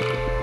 you